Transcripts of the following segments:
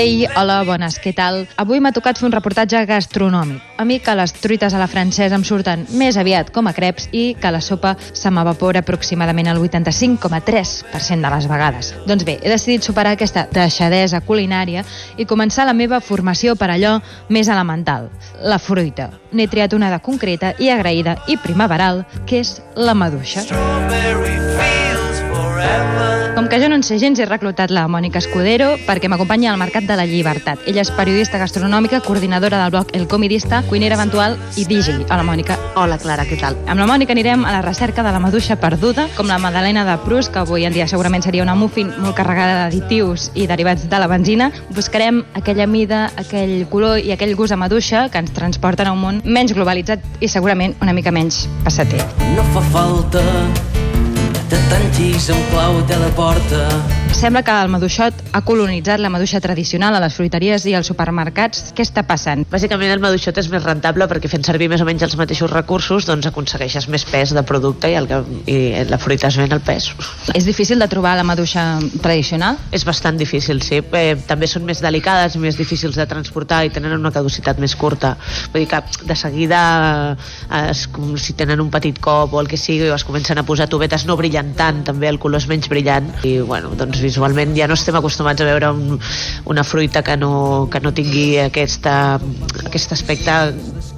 Ei, hola, bones, què tal? Avui m'ha tocat fer un reportatge gastronòmic. A mi que les truites a la francesa em surten més aviat com a creps i que la sopa se m'evapora aproximadament el 85,3% de les vegades. Doncs bé, he decidit superar aquesta deixadesa culinària i començar la meva formació per allò més elemental, la fruita. N'he triat una de concreta i agraïda i primaveral, que és la maduixa. Com que jo no en sé gens, he reclutat la Mònica Escudero perquè m'acompanyi al Mercat de la Llibertat. Ella és periodista gastronòmica, coordinadora del blog El Comidista, cuinera eventual i DJ. Hola, Mònica. Hola, Clara, què tal? Amb la Mònica anirem a la recerca de la maduixa perduda, com la Madalena de Prus, que avui en dia segurament seria una muffin molt carregada d'additius i derivats de la benzina. Buscarem aquella mida, aquell color i aquell gust a maduixa que ens transporten a un món menys globalitzat i segurament una mica menys passater. No fa falta de tantis en clau de la porta. Sembla que el maduixot ha colonitzat la maduixa tradicional a les fruiteries i als supermercats. Què està passant? Bàsicament el maduixot és més rentable perquè fent servir més o menys els mateixos recursos doncs aconsegueixes més pes de producte i, el que, i la fruita es ven el pes. És difícil de trobar la maduixa tradicional? És bastant difícil, sí. Eh, també són més delicades més difícils de transportar i tenen una caducitat més curta. Vull dir que de seguida eh, es, si tenen un petit cop o el que sigui o es comencen a posar tubetes no brillen tant, també el color és menys brillant i bueno, doncs visualment ja no estem acostumats a veure un, una fruita que no, que no tingui aquesta, aquest aspecte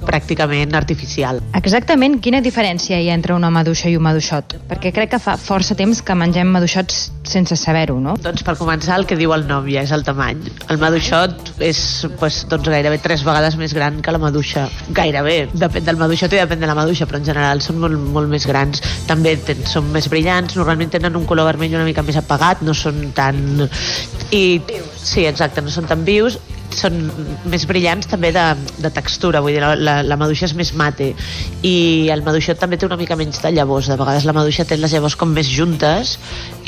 pràcticament artificial. Exactament quina diferència hi ha entre una maduixa i un maduixot? Perquè crec que fa força temps que mengem maduixots sense saber-ho, no? Doncs per començar el que diu el nom ja és el tamany. El maduixot és pues, doncs, gairebé tres vegades més gran que la maduixa. Gairebé, depèn del maduixot i depèn de la maduixa, però en general són molt, molt més grans. També són més brillants, normalment tenen un color vermell una mica més apagat, no són tan... I, sí, exacte, no són tan vius són més brillants també de, de textura, vull dir, la, la, la maduixa és més mate i el maduixot també té una mica menys de llavors, de vegades la maduixa té les llavors com més juntes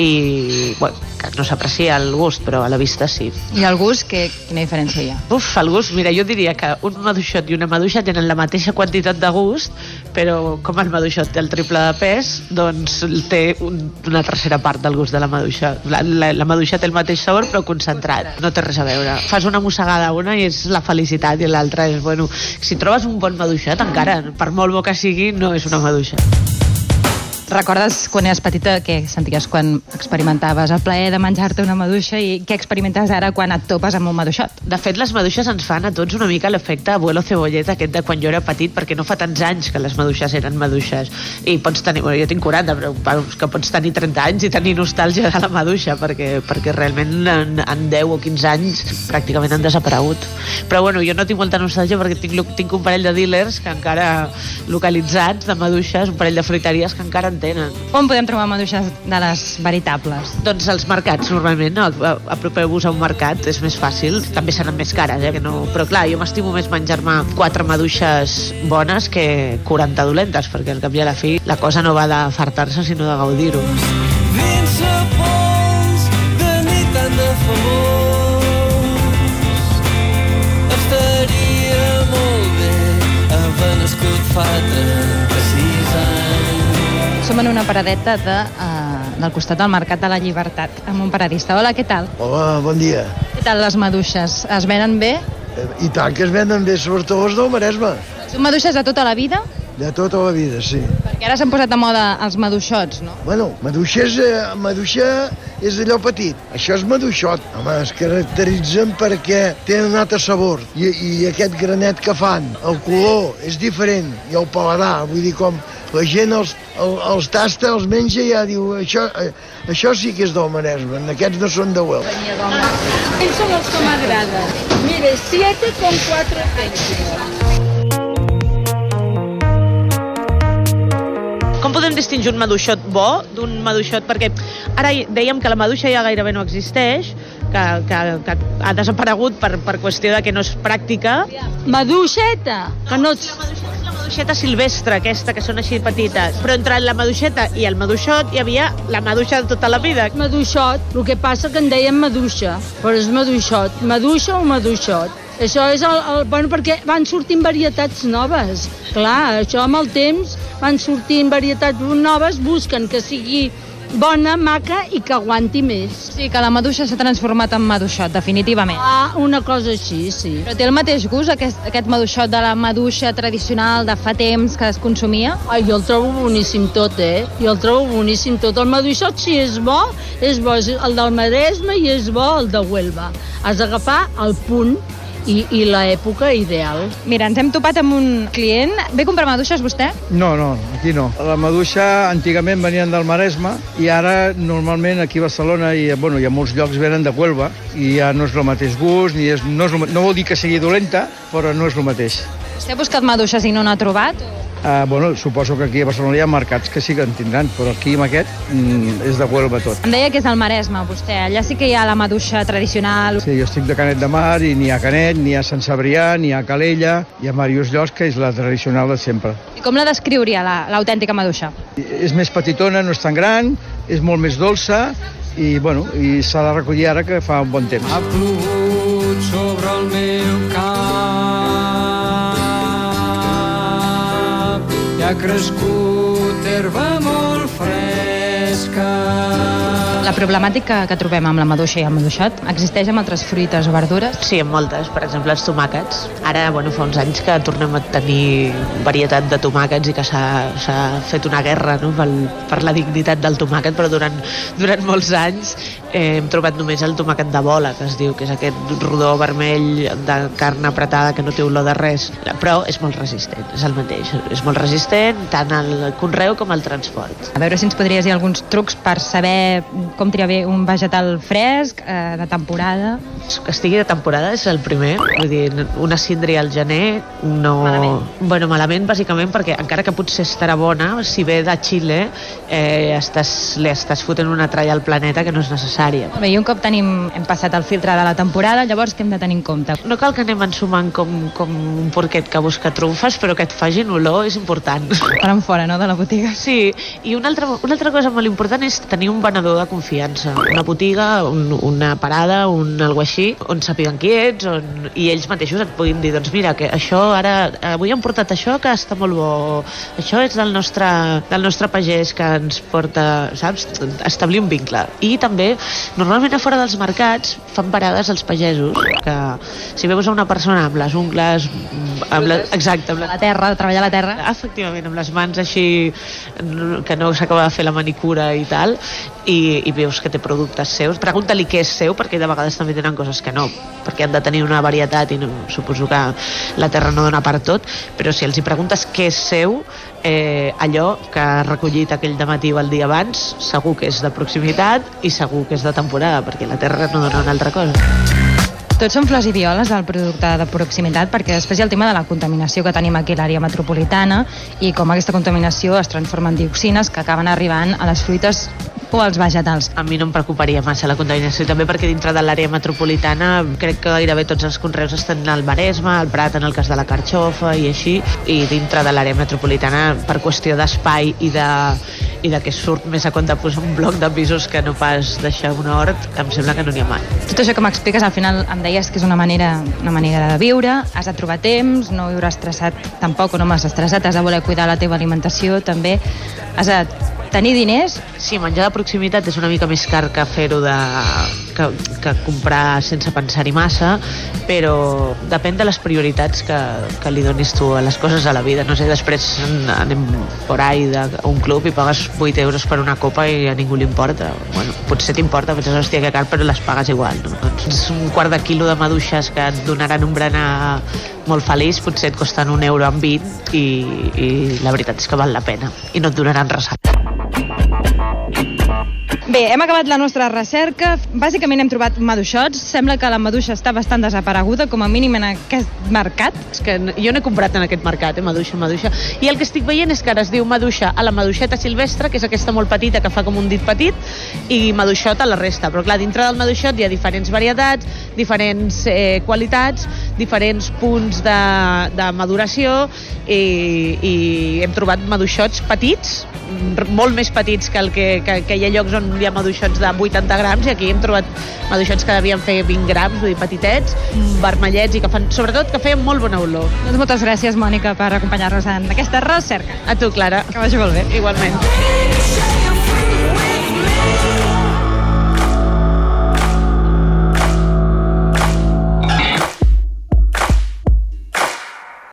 i bueno, que no s'aprecia el gust, però a la vista sí. I el gust, que, quina diferència hi ha? Uf, el gust, mira, jo diria que un maduixot i una maduixa tenen la mateixa quantitat de gust, però com el maduixot té el triple de pes, doncs té un, una tercera part del gust de la maduixa. La, la, la maduixa té el mateix sabor, però concentrat. No té res a veure. Fas una mossegada una i és la felicitat i l'altra és, bueno, si trobes un bon maduixet, encara, per molt bo que sigui, no és una maduixa. Recordes quan eres petita què senties quan experimentaves el plaer de menjar-te una maduixa i què experimentes ara quan et topes amb un maduixot? De fet, les maduixes ens fan a tots una mica l'efecte abuelo cebolleta aquest de quan jo era petit, perquè no fa tants anys que les maduixes eren maduixes. I pots tenir, bueno, jo tinc 40, però que pots tenir 30 anys i tenir nostàlgia de la maduixa, perquè, perquè realment en, en 10 o 15 anys pràcticament han desaparegut. Però bueno, jo no tinc molta nostàlgia perquè tinc, tinc un parell de dealers que encara localitzats de maduixes, un parell de fruiteries que encara en tenen. On podem trobar maduixes de les veritables? Doncs als mercats, normalment. No? Apropeu-vos a un mercat, és més fàcil. També seran més cares, eh? Que no... Però clar, jo m'estimo més menjar-me quatre maduixes bones que 40 dolentes, perquè al cap i a la fi la cosa no va de fartar-se, sinó de gaudir-ho. De nit de estaria molt bé haver nascut fa 36 anys Som en una paradeta de, uh, del costat del Mercat de la Llibertat, amb un paradista. Hola, què tal? Hola, bon dia. Què tal les maduixes? Es venen bé? Eh, I tant que es venen bé, sobretot els del Maresme. Són maduixes de tota la vida? De tota la vida, sí. Perquè ara s'han posat de moda els maduixots, no? Bueno, maduixa és, eh, maduixa és allò petit. Això és maduixot. Home, es caracteritzen perquè tenen un altre sabor. I, I aquest granet que fan, el color és diferent. I el paladar, vull dir, com la gent els, el, els tasta, els menja i ja diu això, eh, això sí que és del Maresme, aquests no són de Huelva. Ells són els que m'agraden. Mire, 7 con 4 tengo. Podem distingir un maduixot bo d'un maduixot? Perquè ara dèiem que la maduixa ja gairebé no existeix, que, que, que ha desaparegut per, per qüestió de que no és pràctica. Maduixeta, que no... La maduixeta és la maduixeta silvestre, aquesta, que són així petites. Però entre la maduixeta i el maduixot hi havia la maduixa de tota la vida. Maduixot, el que passa que en deien maduixa, però és maduixot. Maduixa o maduixot. Això és el, el, bueno, perquè van sortint varietats noves. Clar, això amb el temps van sortint varietats noves, busquen que sigui bona, maca i que aguanti més. Sí, que la maduixa s'ha transformat en maduixot, definitivament. Ah, una cosa així, sí. Però té el mateix gust, aquest, aquest maduixot de la maduixa tradicional de fa temps que es consumia? Ai, jo el trobo boníssim tot, eh? Jo el trobo boníssim tot. El maduixot, si és bo, és bo. És el del Maresme i és bo el de Huelva. Has d'agafar el punt i, i l'època ideal. Mira, ens hem topat amb un client. Ve a comprar maduixes, vostè? No, no, aquí no. La maduixa antigament venien del Maresme i ara normalment aquí a Barcelona i, bueno, i a molts llocs venen de Huelva i ja no és el mateix gust, ni és, no, és, no vol dir que sigui dolenta, però no és el mateix. Vostè ha buscat maduixes i no n'ha trobat? Uh, bueno, suposo que aquí a Barcelona hi ha mercats que sí que en tindran, però aquí amb aquest mm, és de Huelva tot. Em deia que és el Maresme, vostè. Allà sí que hi ha la maduixa tradicional. Sí, jo estic de Canet de Mar i n'hi ha Canet, n'hi ha Sant Cebrià, n'hi ha Calella, hi ha Màrius Llos, que és la tradicional de sempre. I com la descriuria, la- l'autèntica maduixa? I És més petitona, no és tan gran, és molt més dolça i, bueno, i s'ha de recollir ara que fa un bon temps. Ha plogut sobre el meu cap La problemàtica que trobem amb la maduixa i el maduixot existeix amb altres fruites o verdures? Sí, en moltes, per exemple els tomàquets. Ara, bueno, fa uns anys que tornem a tenir varietat de tomàquets i que s'ha fet una guerra no? per, per la dignitat del tomàquet, però durant, durant molts anys eh, hem trobat només el tomàquet de bola, que es diu, que és aquest rodó vermell de carn apretada que no té olor de res, però és molt resistent, és el mateix. És molt resistent tant al conreu com al transport. A veure si ens podries dir alguns trucs per saber com triar bé un vegetal fresc, eh, de temporada. que estigui de temporada és el primer. Vull dir, una síndria al gener no... Malament. Bueno, malament bàsicament perquè encara que potser estarà bona, si ve de Xile, eh, estàs, li estàs fotent una tralla al planeta que no és necessària. Bé, i un cop tenim, hem passat el filtre de la temporada, llavors què hem de tenir en compte? No cal que anem ensumant com, com un porquet que busca trumfes, però que et facin olor és important. Faran fora, no?, de la botiga. Sí, i una altra, una altra cosa molt important és tenir un venedor de confiança. Una botiga, un, una parada, un algo així, on sàpiguen qui ets, on, i ells mateixos et puguin dir, doncs mira, que això ara, avui han portat això que està molt bo, això és del nostre, del nostre pagès que ens porta, saps? Establir un vincle. I també, normalment a fora dels mercats, fan parades els pagesos, que si veus a una persona amb les ungles, amb la, exacte, amb A la terra, treballar la terra. Efectivament, amb les mans així que no s'acaba de fer la manicura i tal, i, i veus que té productes seus, pregunta-li què és seu, perquè de vegades també tenen coses que no, perquè han de tenir una varietat i no, suposo que la terra no dona per tot, però si els hi preguntes què és seu, eh, allò que ha recollit aquell matí o el dia abans, segur que és de proximitat i segur que és de temporada, perquè la terra no dona una altra cosa. Tots són flors i violes del producte de proximitat perquè després hi ha el tema de la contaminació que tenim aquí a l'àrea metropolitana i com aquesta contaminació es transforma en dioxines que acaben arribant a les fruites o als vegetals. A mi no em preocuparia massa la contaminació, també perquè dintre de l'àrea metropolitana crec que gairebé tots els conreus estan al Maresme, al Prat en el cas de la carxofa i així, i dintre de l'àrea metropolitana per qüestió d'espai i de, i de que surt més a compte posar un bloc de pisos que no pas deixar un hort, em sembla que no n'hi ha mai. Tot això que m'expliques al final em deies que és una manera, una manera de viure, has de trobar temps, no viure estressat tampoc o no massa estressat, has de voler cuidar la teva alimentació també, has de tenir diners Sí, menjar de proximitat és una mica més car que fer-ho de... Que, que comprar sense pensar-hi massa, però depèn de les prioritats que, que li donis tu a les coses a la vida. No sé, després anem por ahí a un club i pagues 8 euros per una copa i a ningú li importa. Bueno, potser t'importa, penses, hòstia, que car, però les pagues igual. No? Doncs un quart de quilo de maduixes que et donaran un berenar molt feliç, potser et costen un euro amb 20 i, i la veritat és que val la pena i no et donaran ressaca. Bé, hem acabat la nostra recerca. Bàsicament hem trobat maduixots. Sembla que la maduixa està bastant desapareguda, com a mínim en aquest mercat. És que jo no he comprat en aquest mercat, eh, maduixa, maduixa. I el que estic veient és que ara es diu maduixa a la maduixeta silvestre, que és aquesta molt petita que fa com un dit petit, i maduixot a la resta. Però clar, dintre del maduixot hi ha diferents varietats, diferents eh, qualitats, diferents punts de, de maduració i, i hem trobat maduixots petits, molt més petits que, el que, que, que hi ha llocs on hi ha maduixots de 80 grams i aquí hem trobat maduixots que devien fer 20 grams, vull dir, petitets, vermellets i que fan, sobretot que feien molt bona olor. Doncs moltes gràcies, Mònica, per acompanyar-nos en aquesta recerca. A tu, Clara. Que vagi molt bé. Igualment.